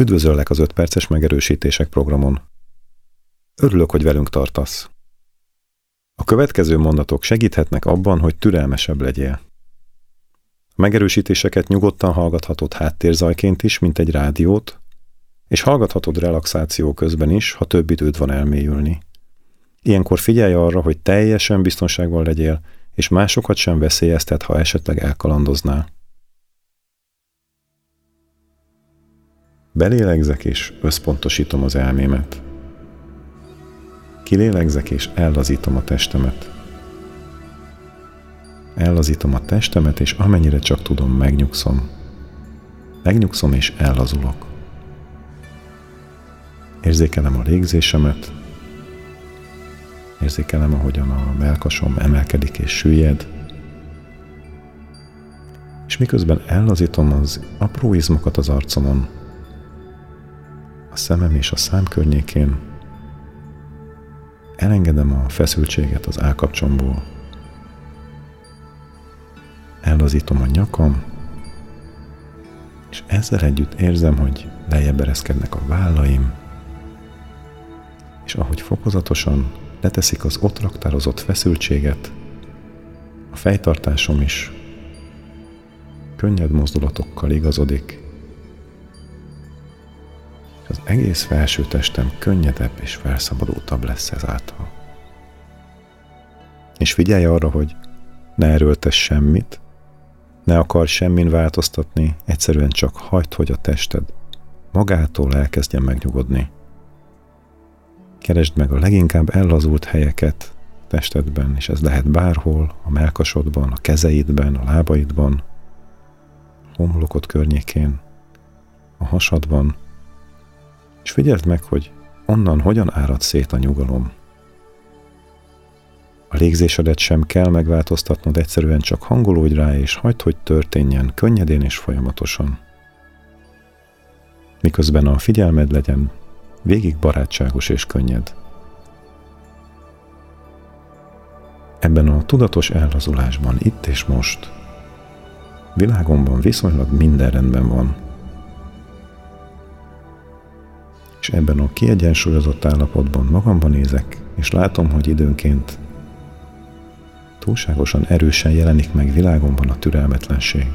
Üdvözöllek az 5 perces megerősítések programon. Örülök, hogy velünk tartasz. A következő mondatok segíthetnek abban, hogy türelmesebb legyél. A megerősítéseket nyugodtan hallgathatod háttérzajként is, mint egy rádiót, és hallgathatod relaxáció közben is, ha több időd van elmélyülni. Ilyenkor figyelj arra, hogy teljesen biztonságban legyél, és másokat sem veszélyeztet, ha esetleg elkalandoznál. Belélegzek és összpontosítom az elmémet. Kilélegzek és ellazítom a testemet. Ellazítom a testemet, és amennyire csak tudom, megnyugszom. Megnyugszom és ellazulok. Érzékelem a légzésemet, érzékelem, ahogyan a melkasom emelkedik és süllyed, és miközben ellazítom az apró izmokat az arcomon, a szemem és a szám környékén, elengedem a feszültséget az állkapcsomból, ellazítom a nyakam, és ezzel együtt érzem, hogy lejjebb ereszkednek a vállaim, és ahogy fokozatosan leteszik az ott raktározott feszültséget, a fejtartásom is könnyed mozdulatokkal igazodik, az egész felső testem könnyedebb és felszabadultabb lesz ezáltal. És figyelj arra, hogy ne erőltess semmit, ne akar semmin változtatni, egyszerűen csak hagyd, hogy a tested magától elkezdjen megnyugodni. Keresd meg a leginkább ellazult helyeket testedben, és ez lehet bárhol, a melkasodban, a kezeidben, a lábaidban, a homlokod környékén, a hasadban, és figyeld meg, hogy onnan hogyan árad szét a nyugalom. A légzésedet sem kell megváltoztatnod, egyszerűen csak hangolódj rá, és hagyd, hogy történjen könnyedén és folyamatosan. Miközben a figyelmed legyen végig barátságos és könnyed. Ebben a tudatos ellazulásban, itt és most, világomban viszonylag minden rendben van. Ebben a kiegyensúlyozott állapotban magamban nézek, és látom, hogy időnként túlságosan erősen jelenik meg világomban a türelmetlenség.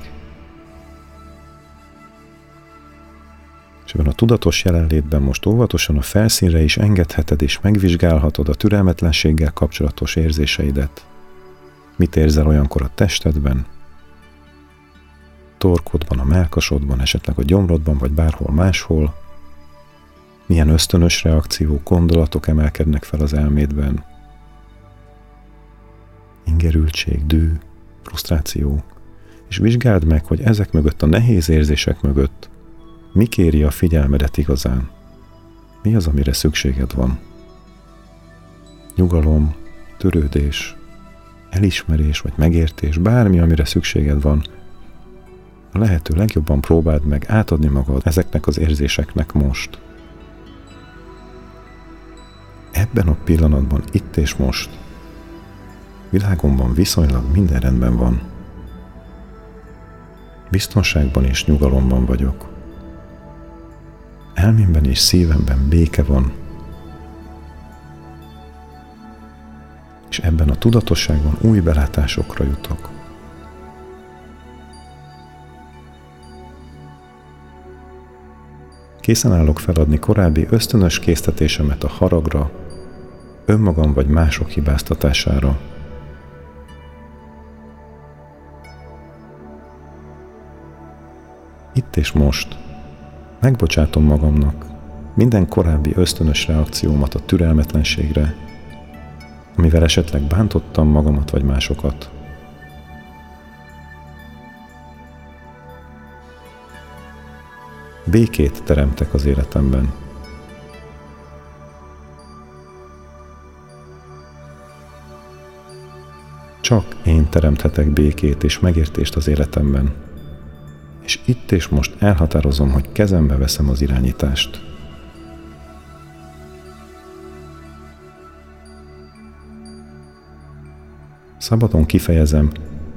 És ebben a tudatos jelenlétben most óvatosan a felszínre is engedheted és megvizsgálhatod a türelmetlenséggel kapcsolatos érzéseidet. Mit érzel olyankor a testedben, torkodban, a melkasodban, esetleg a gyomrodban, vagy bárhol máshol, milyen ösztönös reakciók, gondolatok emelkednek fel az elmédben, ingerültség, dű, frusztráció, és vizsgáld meg, hogy ezek mögött a nehéz érzések mögött mi kéri a figyelmedet igazán? Mi az, amire szükséged van? Nyugalom, törődés, elismerés vagy megértés, bármi, amire szükséged van, a lehető legjobban próbáld meg átadni magad ezeknek az érzéseknek most. Ebben a pillanatban, itt és most, világomban viszonylag minden rendben van. Biztonságban és nyugalomban vagyok elmémben és szívemben béke van. És ebben a tudatosságban új belátásokra jutok. Készen állok feladni korábbi ösztönös késztetésemet a haragra, önmagam vagy mások hibáztatására. Itt és most – Megbocsátom magamnak minden korábbi ösztönös reakciómat a türelmetlenségre, amivel esetleg bántottam magamat vagy másokat. Békét teremtek az életemben. Csak én teremthetek békét és megértést az életemben és itt és most elhatározom, hogy kezembe veszem az irányítást. Szabadon kifejezem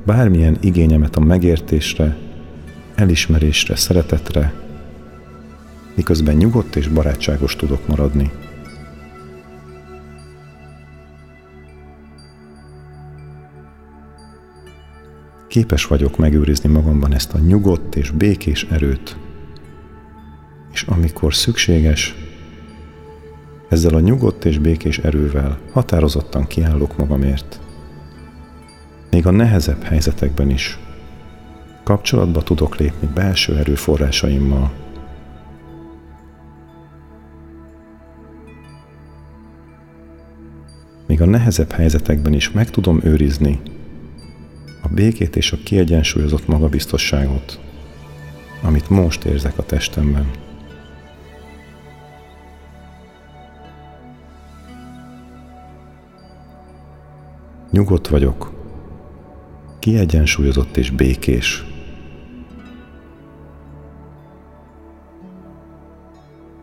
bármilyen igényemet a megértésre, elismerésre, szeretetre, miközben nyugodt és barátságos tudok maradni. Képes vagyok megőrizni magamban ezt a nyugodt és békés erőt, és amikor szükséges, ezzel a nyugodt és békés erővel határozottan kiállok magamért. Még a nehezebb helyzetekben is kapcsolatba tudok lépni belső erőforrásaimmal. Még a nehezebb helyzetekben is meg tudom őrizni békét és a kiegyensúlyozott magabiztosságot, amit most érzek a testemben. Nyugodt vagyok, kiegyensúlyozott és békés.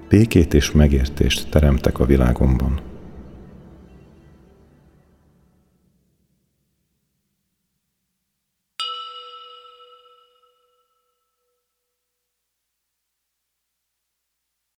Békét és megértést teremtek a világomban.